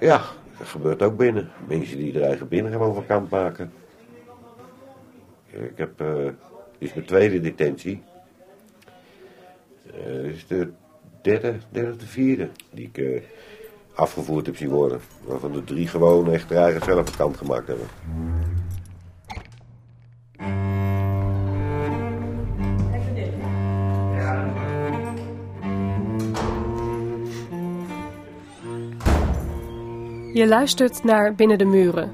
Ja, dat gebeurt ook binnen. Mensen die er eigen binnen van kamp maken. Ik heb, eh dit is mijn tweede detentie. Eh, dit is de derde, derde de vierde die ik eh, afgevoerd heb zien worden. Waarvan de drie gewoon echt eigen zelf van kant gemaakt hebben. Je luistert naar Binnen de Muren.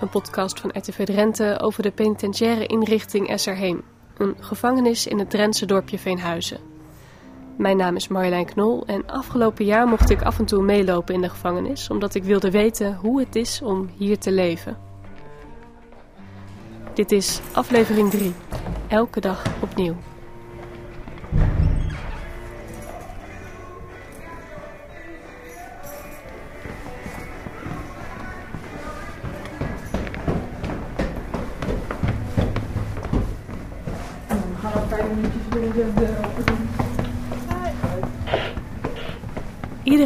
Een podcast van RTV Drenthe over de penitentiaire inrichting Esserheem. Een gevangenis in het Drentse dorpje Veenhuizen. Mijn naam is Marjolein Knol en afgelopen jaar mocht ik af en toe meelopen in de gevangenis... omdat ik wilde weten hoe het is om hier te leven. Dit is aflevering 3. Elke dag opnieuw.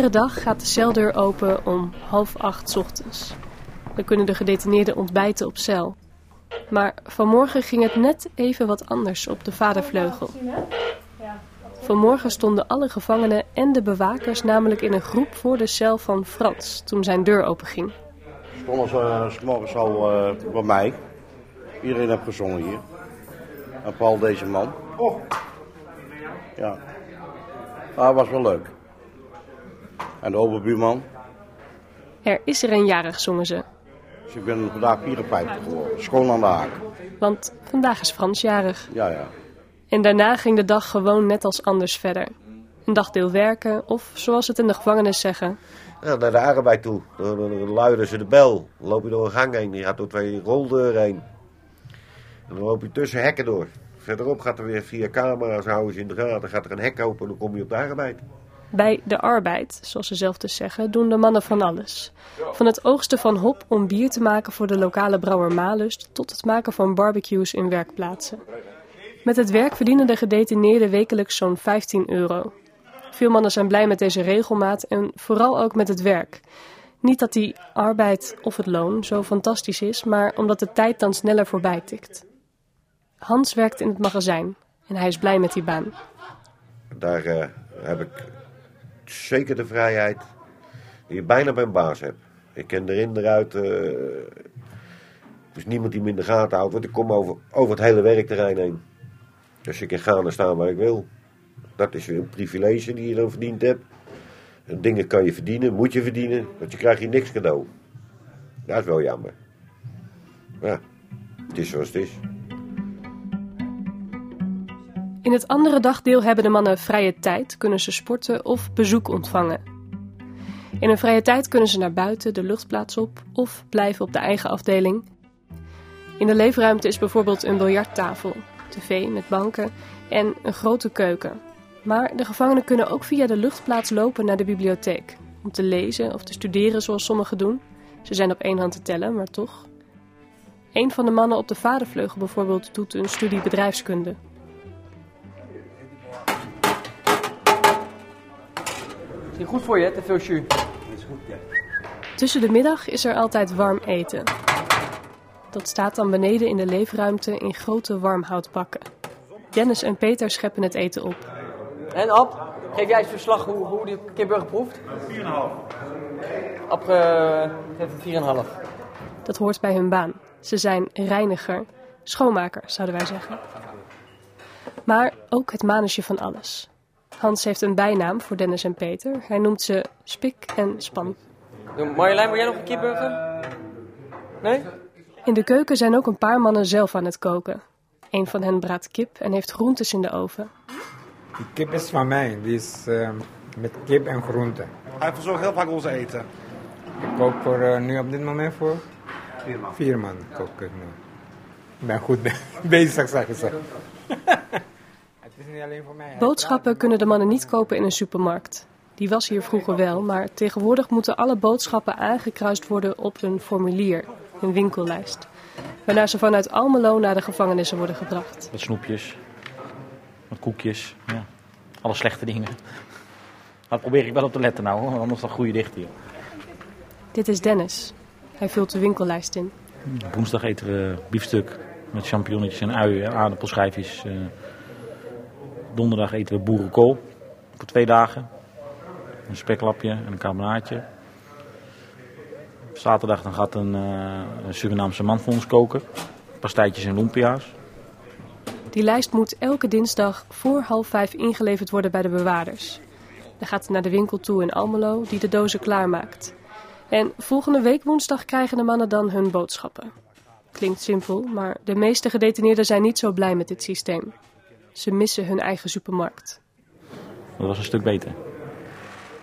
Iedere dag gaat de celdeur open om half acht 's ochtends. Dan kunnen de gedetineerden ontbijten op cel. Maar vanmorgen ging het net even wat anders op de vadervleugel. Vanmorgen stonden alle gevangenen en de bewakers namelijk in een groep voor de cel van Frans toen zijn deur openging. stonden ze eh, 's morgens al eh, bij mij. Iedereen heeft gezongen hier. En vooral deze man. Ja. Maar het was wel leuk. En de overbuurman. Er is er een jarig, zongen ze. Dus ik ben vandaag 54 geworden. Schoon aan de haak. Want vandaag is Frans jarig. Ja, ja. En daarna ging de dag gewoon net als anders verder. Een dagdeel werken, of zoals ze het in de gevangenis zeggen, Ja, naar de arbeid toe. Dan, dan, dan luiden ze de bel. Dan loop je door een gang heen. Je gaat door twee roldeuren heen. En dan loop je tussen hekken door. Verderop gaat er weer via camera's, houden ze in de gaten. Gaat er een hek open en dan kom je op de arbeid. Bij de arbeid, zoals ze zelf dus zeggen, doen de mannen van alles. Van het oogsten van hop om bier te maken voor de lokale brouwer Malust tot het maken van barbecues in werkplaatsen. Met het werk verdienen de gedetineerden wekelijks zo'n 15 euro. Veel mannen zijn blij met deze regelmaat en vooral ook met het werk. Niet dat die arbeid of het loon zo fantastisch is, maar omdat de tijd dan sneller voorbij tikt. Hans werkt in het magazijn en hij is blij met die baan. Daar eh, heb ik zeker de vrijheid die je bijna bij een baas hebt. Ik ken erin, eruit. eh, er is niemand die me in de gaten houdt, want ik kom over, over het hele werkterrein heen. Dus ik kan gaan en staan waar ik wil. Dat is weer een privilege die je dan verdiend hebt. En dingen kan je verdienen, moet je verdienen, want je krijgt hier niks cadeau. Dat is wel jammer. Ja, het is zoals het is. In het andere dagdeel hebben de mannen vrije tijd, kunnen ze sporten of bezoek ontvangen. In hun vrije tijd kunnen ze naar buiten, de luchtplaats op of blijven op de eigen afdeling. In de leefruimte is bijvoorbeeld een biljarttafel, tv met banken en een grote keuken. Maar de gevangenen kunnen ook via de luchtplaats lopen naar de bibliotheek. Om te lezen of te studeren zoals sommigen doen. Ze zijn op één hand te tellen, maar toch. Een van de mannen op de vadervleugel bijvoorbeeld doet een studie bedrijfskunde. Is niet goed voor je, hè, te veel jus. Tussen de middag is er altijd warm eten. Dat staat dan beneden in de leefruimte in grote warmhoutbakken. Dennis en Peter scheppen het eten op. En Ab, geef jij eens verslag hoe, hoe die kipburger proeft? 4,5. Ab, eh, geef een 4,5. Dat hoort bij hun baan. Ze zijn reiniger, schoonmaker zouden wij zeggen. Maar ook het manusje van alles. Hans heeft een bijnaam voor Dennis en Peter. Hij noemt ze Spik en Span. Marjolein, wil jij nog een kipburger? Nee? In de keuken zijn ook een paar mannen zelf aan het koken. Een van hen braadt kip en heeft groentes in de oven. Die kip is van mij, die is eh, met kip en groenten. Hij verzorgt heel vaak ons eten. Ik kook voor, eh, nu op dit moment voor vier man. kook ik nu. Ik ben goed be- bezig, zeggen ze. Is niet alleen voor mij. Boodschappen kunnen de mannen niet kopen in een supermarkt. Die was hier vroeger wel, maar tegenwoordig moeten alle boodschappen aangekruist worden op een formulier, een winkellijst. Waarna ze vanuit Almelo naar de gevangenissen worden gebracht. Wat snoepjes, wat koekjes, ja. alle slechte dingen. Daar probeer ik wel op te letten nou, hoor, anders dan groei je dicht hier. Dit is Dennis. Hij vult de winkellijst in. Woensdag eten we biefstuk met champignonnetjes en uien en aardappelschijfjes. Donderdag eten we boerenkool voor twee dagen. Een speklapje en een carbonaatje. Zaterdag dan gaat een, uh, een Surinaamse man voor ons koken. Pastijtjes en lumpia's. Die lijst moet elke dinsdag voor half vijf ingeleverd worden bij de bewaarders. Dan gaat het naar de winkel toe in Almelo die de dozen klaarmaakt. En volgende week woensdag krijgen de mannen dan hun boodschappen. Klinkt simpel, maar de meeste gedetineerden zijn niet zo blij met dit systeem. Ze missen hun eigen supermarkt. Dat was een stuk beter.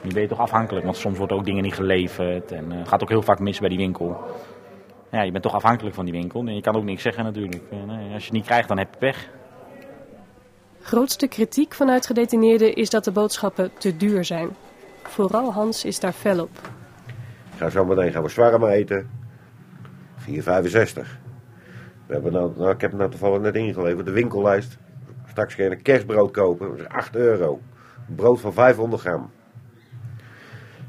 Nu ben je toch afhankelijk, want soms worden ook dingen niet geleverd. En het gaat ook heel vaak mis bij die winkel. Ja, je bent toch afhankelijk van die winkel. En je kan ook niks zeggen natuurlijk. En, als je het niet krijgt, dan heb je pech. Grootste kritiek vanuit gedetineerden is dat de boodschappen te duur zijn. Vooral Hans is daar fel op. Ga zo meteen gaan we zwarmen eten. 4,65. We hebben nou, nou, ik heb het nou toevallig net ingeleverd, de winkellijst. Straks je een kerstbrood kopen, dat is 8 euro. brood van 500 gram.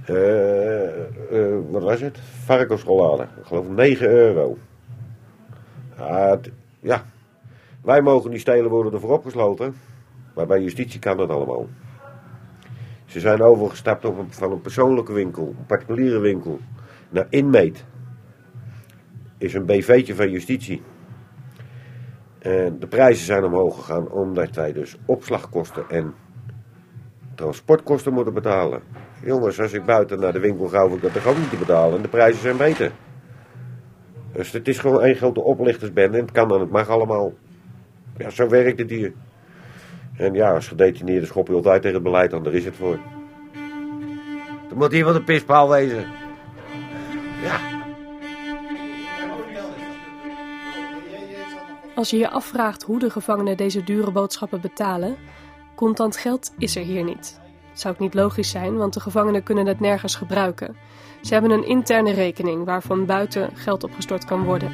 Uh, uh, wat was het? Varkensrollade. Ik geloof 9 euro. Ja, wij mogen niet stelen, worden ervoor opgesloten. Maar bij justitie kan dat allemaal. Ze zijn overgestapt op van een persoonlijke winkel, een particuliere winkel, naar Inmeet. Is een BV'tje van justitie. En de prijzen zijn omhoog gegaan omdat wij dus opslagkosten en transportkosten moeten betalen. Jongens, als ik buiten naar de winkel ga, hoef ik dat toch ook niet te betalen. En de prijzen zijn beter. Dus het is gewoon één grote oplichtersbende en het kan dan, het mag allemaal. Ja, zo werkt het hier. En ja, als gedetineerde schop je altijd tegen het beleid daar is het voor. Er moet hier wat een pispaal wezen. Als je je afvraagt hoe de gevangenen deze dure boodschappen betalen, contant geld is er hier niet. Het zou ook niet logisch zijn, want de gevangenen kunnen het nergens gebruiken. Ze hebben een interne rekening waarvan buiten geld opgestort kan worden.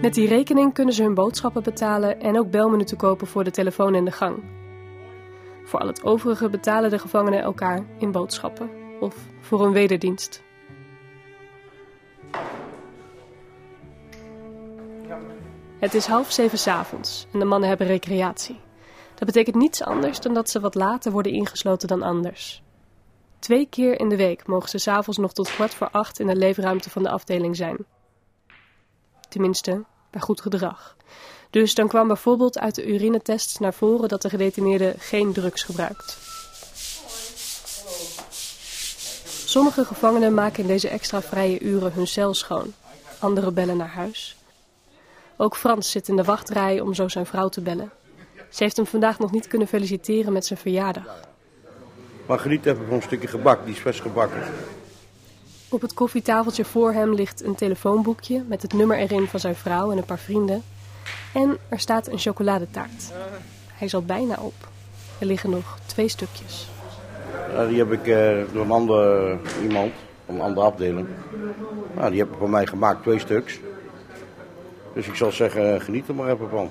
Met die rekening kunnen ze hun boodschappen betalen en ook belminuten kopen voor de telefoon in de gang. Voor al het overige betalen de gevangenen elkaar in boodschappen of voor een wederdienst. Het is half zeven s avonds en de mannen hebben recreatie. Dat betekent niets anders dan dat ze wat later worden ingesloten dan anders. Twee keer in de week mogen ze s'avonds nog tot kwart voor acht in de leefruimte van de afdeling zijn. Tenminste, bij goed gedrag. Dus dan kwam bijvoorbeeld uit de urinetests naar voren dat de gedetineerde geen drugs gebruikt. Sommige gevangenen maken in deze extra vrije uren hun cel schoon. Anderen bellen naar huis. Ook Frans zit in de wachtrij om zo zijn vrouw te bellen. Ze heeft hem vandaag nog niet kunnen feliciteren met zijn verjaardag. Margriet heeft nog een stukje gebak, die is vers gebakken. Op het koffietafeltje voor hem ligt een telefoonboekje met het nummer erin van zijn vrouw en een paar vrienden. En er staat een chocoladetaart. Hij is al bijna op. Er liggen nog twee stukjes. die heb ik uh, door een ander iemand, een andere afdeling. Nou, die heb ik voor mij gemaakt, twee stuks. Dus ik zal zeggen, geniet er maar even van.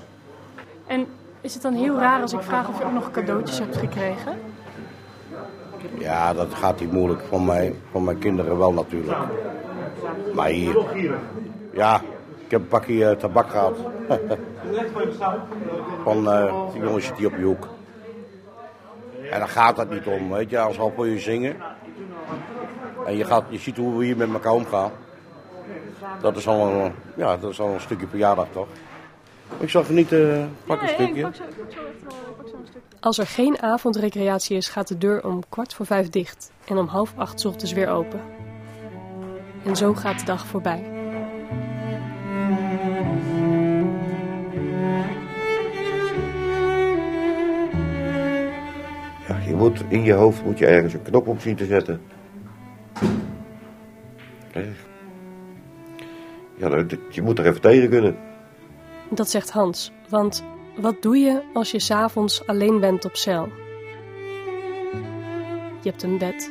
En is het dan heel raar als ik vraag of je ook nog cadeautjes hebt gekregen? Ja, dat gaat niet moeilijk. Van mijn, van mijn kinderen wel natuurlijk. Maar hier... Ja, ik heb een pakje uh, tabak gehad. van uh, die jongens hier op je hoek. En dan gaat dat niet om, weet je. Als al voor je zingen. En je, gaat, je ziet hoe we hier met elkaar omgaan. Dat is al een, ja, dat is al een stukje verjaardag, toch? Ik zal genieten, pak een stukje. Als er geen avondrecreatie is, gaat de deur om kwart voor vijf dicht en om half acht ochtends weer open. En zo gaat de dag voorbij. Ja, je moet in je hoofd moet je ergens een knop op zien te zetten. Ja, je moet er even tegen kunnen. Dat zegt Hans, want wat doe je als je s'avonds alleen bent op cel? Je hebt een bed,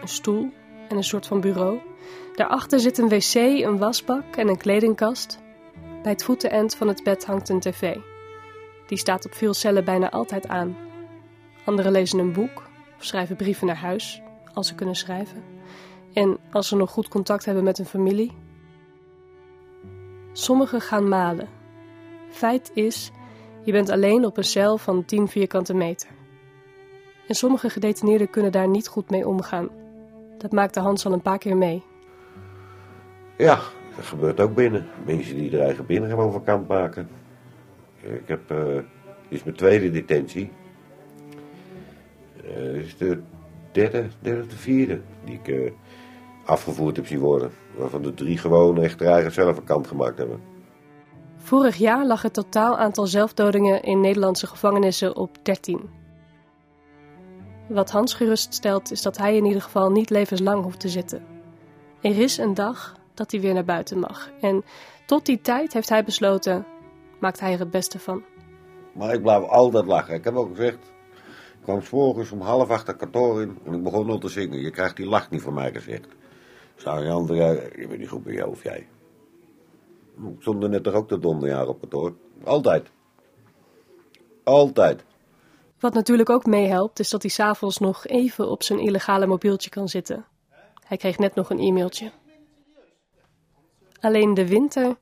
een stoel en een soort van bureau. Daarachter zit een wc, een wasbak en een kledingkast. Bij het voeteneind van het bed hangt een tv. Die staat op veel cellen bijna altijd aan. Anderen lezen een boek of schrijven brieven naar huis, als ze kunnen schrijven. En als ze nog goed contact hebben met hun familie? Sommigen gaan malen. Feit is, je bent alleen op een cel van 10 vierkante meter. En sommige gedetineerden kunnen daar niet goed mee omgaan. Dat maakte Hans al een paar keer mee. Ja, dat gebeurt ook binnen. Mensen die er eigen binnen gewoon van kant maken. Ik heb, eh dit is mijn tweede detentie. Eh, dit is de derde, derde de vierde die ik eh, afgevoerd heb zien worden. Waarvan de drie gewoon echt eigen zelf een kant gemaakt hebben. Vorig jaar lag het totaal aantal zelfdodingen in Nederlandse gevangenissen op 13. Wat Hans geruststelt is dat hij in ieder geval niet levenslang hoeft te zitten. Er is een dag dat hij weer naar buiten mag. En tot die tijd heeft hij besloten, maakt hij er het beste van. Maar ik blijf altijd lachen. Ik heb ook gezegd, ik kwam 's morgens om half acht het kantoor in en ik begon al te zingen. Je krijgt die lach niet van mij gezegd. Zou je andere, je bent niet goed bij jou of jij. Ik stond er net toch ook de donderjaar op kantoor. Altijd. Altijd. Wat natuurlijk ook meehelpt, is dat hij s'avonds nog even op zijn illegale mobieltje kan zitten. Hij kreeg net nog een e-mailtje. Alleen de winter,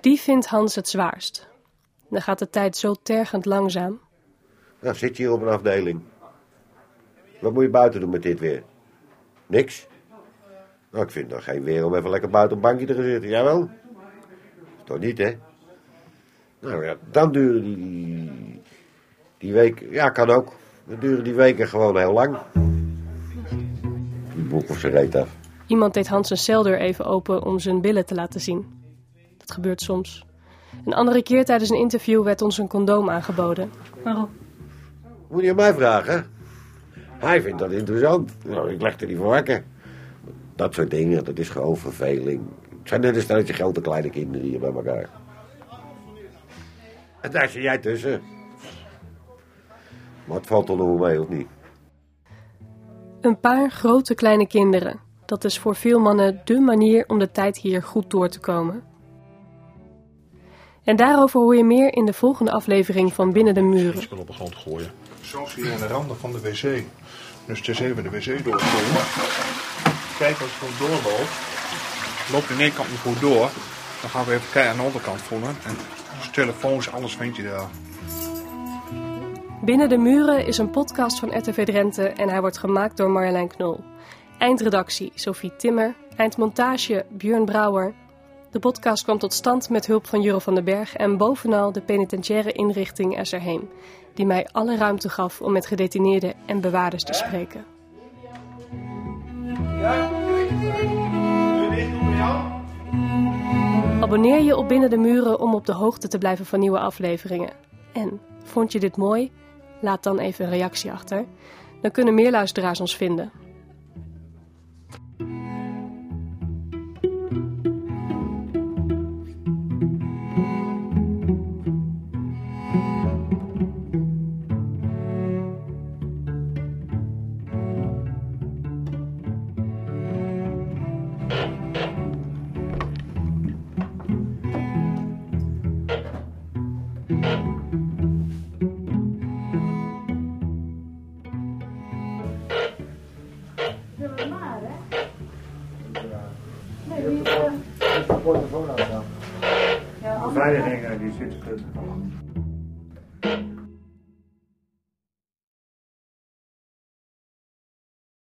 die vindt Hans het zwaarst. Dan gaat de tijd zo tergend langzaam. Nou, zit je hier op een afdeling. Wat moet je buiten doen met dit weer? Niks? Nou, ik vind dan geen weer om even lekker buiten op een bankje te gaan zitten. Jawel? Toch niet, hè? Nou ja, dan duren die, die weken... Ja, kan ook. Dan duren die weken gewoon heel lang. Die boek of ze reet af. Iemand deed Hans zijn celdeur even open om zijn billen te laten zien. Dat gebeurt soms. Een andere keer tijdens een interview werd ons een condoom aangeboden. Waarom? Moet je aan mij vragen? Hij vindt dat interessant. Nou, ik leg er niet voor wakker. Dat soort dingen, dat is gewoon verveling. Het zijn net een stelletje grote kleine kinderen hier bij elkaar. En daar zit jij tussen. Maar het valt toch nog wel mee, of niet? Een paar grote kleine kinderen. Dat is voor veel mannen dé manier om de tijd hier goed door te komen. En daarover hoor je meer in de volgende aflevering van Binnen de Muren. spul op de grond gooien. Soms hier aan de randen van de wc. Dus het is even de wc doorkomen. Kijk als het goed doorloopt. Loopt in één kant niet goed door. Dan gaan we even kijken aan de onderkant voelen. En dus telefoons, alles vind je daar. Binnen de Muren is een podcast van RTV Drenthe en hij wordt gemaakt door Marjolein Knol. Eindredactie Sophie Timmer, eindmontage Björn Brouwer. De podcast kwam tot stand met hulp van Juro van den Berg en bovenal de penitentiaire inrichting Esserheem, die mij alle ruimte gaf om met gedetineerden en bewaarders te spreken. Abonneer je op Binnen de Muren om op de hoogte te blijven van nieuwe afleveringen. En vond je dit mooi? Laat dan even een reactie achter. Dan kunnen meer luisteraars ons vinden.